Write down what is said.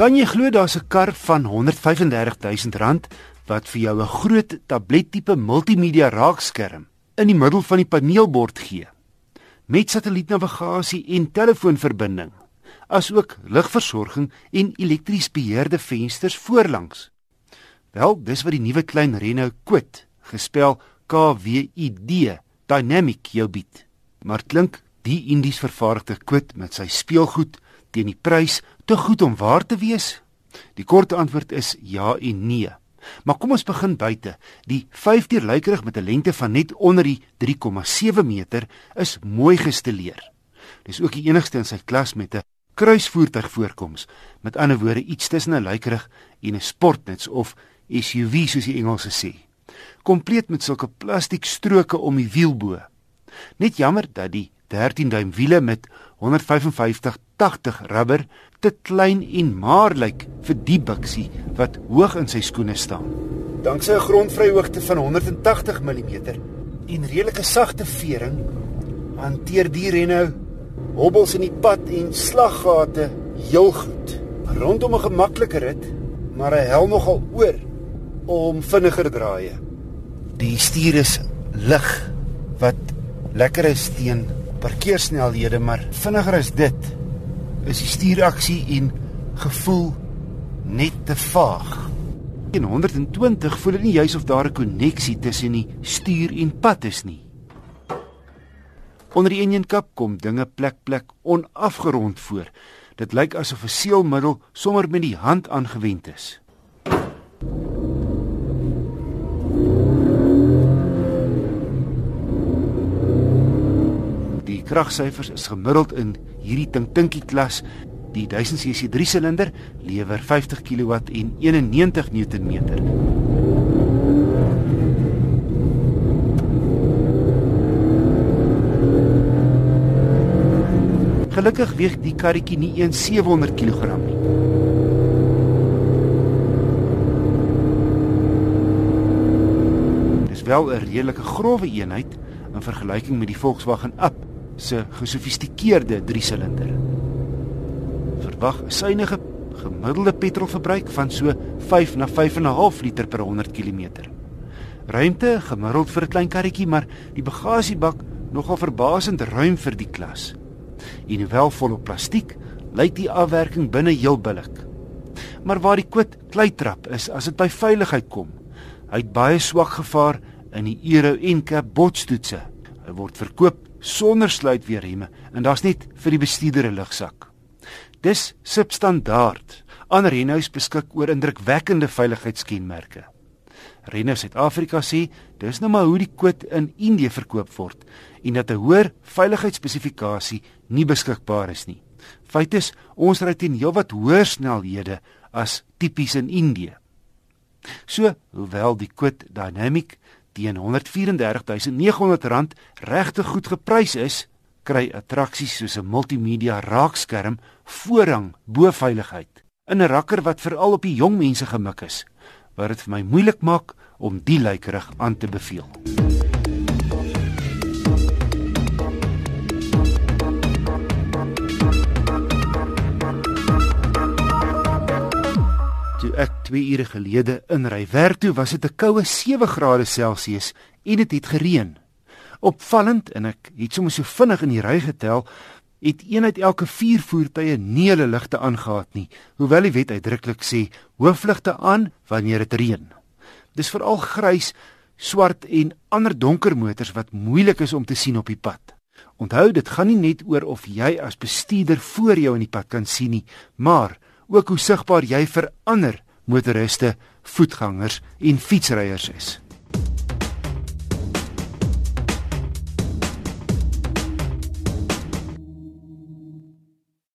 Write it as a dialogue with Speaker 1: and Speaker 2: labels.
Speaker 1: Kan jy glo daar's 'n kar van 135 000 rand wat vir jou 'n groot tablettipe multimedia raakskerm in die middel van die paneelbord gee? Met satellietnavigasie en telefoonverbinding, asook ligversorging en elektries beheerde vensters voorlangs. Wel, dis wat die nuwe klein Renault Kwid, gespel K W I D, Dynamic jou bied. Maar klink die Indies vervaardigde Kwid met sy speelgoed teen die prys te goed om waar te wees? Die korte antwoord is ja en nee. Maar kom ons begin buite. Die 5-deur luikerig met 'n lengte van net onder die 3,7 meter is mooi gestileer. Dis ook die enigste in sy klas met 'n kruisvoertuig voorkoms. Met ander woorde iets tussen 'n luikerig en 'n sportnuts of SUV soos die Engelse sê. Kompleet met sulke plastiek stroke om die wielbo. Net jammer dat die 13 duim wiele met 155 80 rubber te klein en maar lyk vir die biksie wat hoog in sy skoene staan. Danksy 'n grondvryhoogte van 180 mm en redelike sagte vering hanteer die Renault hobbels in die pad en slaggate heel goed. Rondom 'n gemaklike rit, maar hy hel nogal oor om vinniger draaie. Die stuur is lig wat lekker is teen parkeersnelhede, maar vinniger is dit is die stuuraksie en gevoel net te vaag. In 120 voel dit nie juis of daar 'n koneksie tussen die stuur en pad is nie. Onder die enjinkap kom dinge plek plek onafgerond voor. Dit lyk asof 'n seelmiddel sommer met die hand aangewend is. Kragsyfers is gemiddeld in hierdie Tintinkie klas die 1000cc 3 silinder lewer 50 kW en 91 Nm. Gelukkig weeg die karretjie nie eens 700 kg nie. Dis wel 'n redelike grouwe eenheid in vergelyking met die Volkswagen Up se gesofistikeerde 3-silinder. Verwag 'n suiwige gemiddelde petrolverbruik van so 5 na 5.5 liter per 100 km. Ruimte gemiddeld vir 'n klein karretjie, maar die bagasiebak nogal verbasend ruim vir die klas. En hoewel volop plastiek, lyk die afwerking binne heel billik. Maar waar die kwit kleitrap is as dit by veiligheid kom, hy het baie swak gevaar in die Euro NCAP botstoetse. Hy word verkoop sonder sluitweerremme en daar's net vir die bestuurder 'n lugsak. Dis substandaard. Ander Renaults beskik oor indrukwekkende veiligheidskenmerke. Renault Suid-Afrika sê dis nou maar hoe die kwit in Indië verkoop word en dat 'n hoër veiligheidsspesifikasie nie beskikbaar is nie. Feit is, ons ry teen heelwat hoër snelhede as tipies in Indië. So, hoewel die kwit Dynamic teen R134900 regte goed geprys is, kry attraksies soos 'n multimedia raakskerm voorrang bo veiligheid. In 'n rakker wat veral op die jong mense gemik is, wat dit vir my moeilik maak om die lykerig aan te beveel. Toe ek 2 ure gelede inry werk toe was dit 'n koue 7 grade Celsius en dit het, het gereën. Opvallend en ek het sommer so vinnig in die ry getel, het een uit elke 4 voertuie nie hulle ligte aangehaat nie, hoewel die wet uitdruklik sê hoofligte aan wanneer dit reën. Dis veral grys, swart en ander donker motors wat moeilik is om te sien op die pad. Onthou, dit gaan nie net oor of jy as bestuurder voor jou in die pad kan sien nie, maar ook hoe sigbaar jy vir ander motoriste, voetgangers en fietsryers is.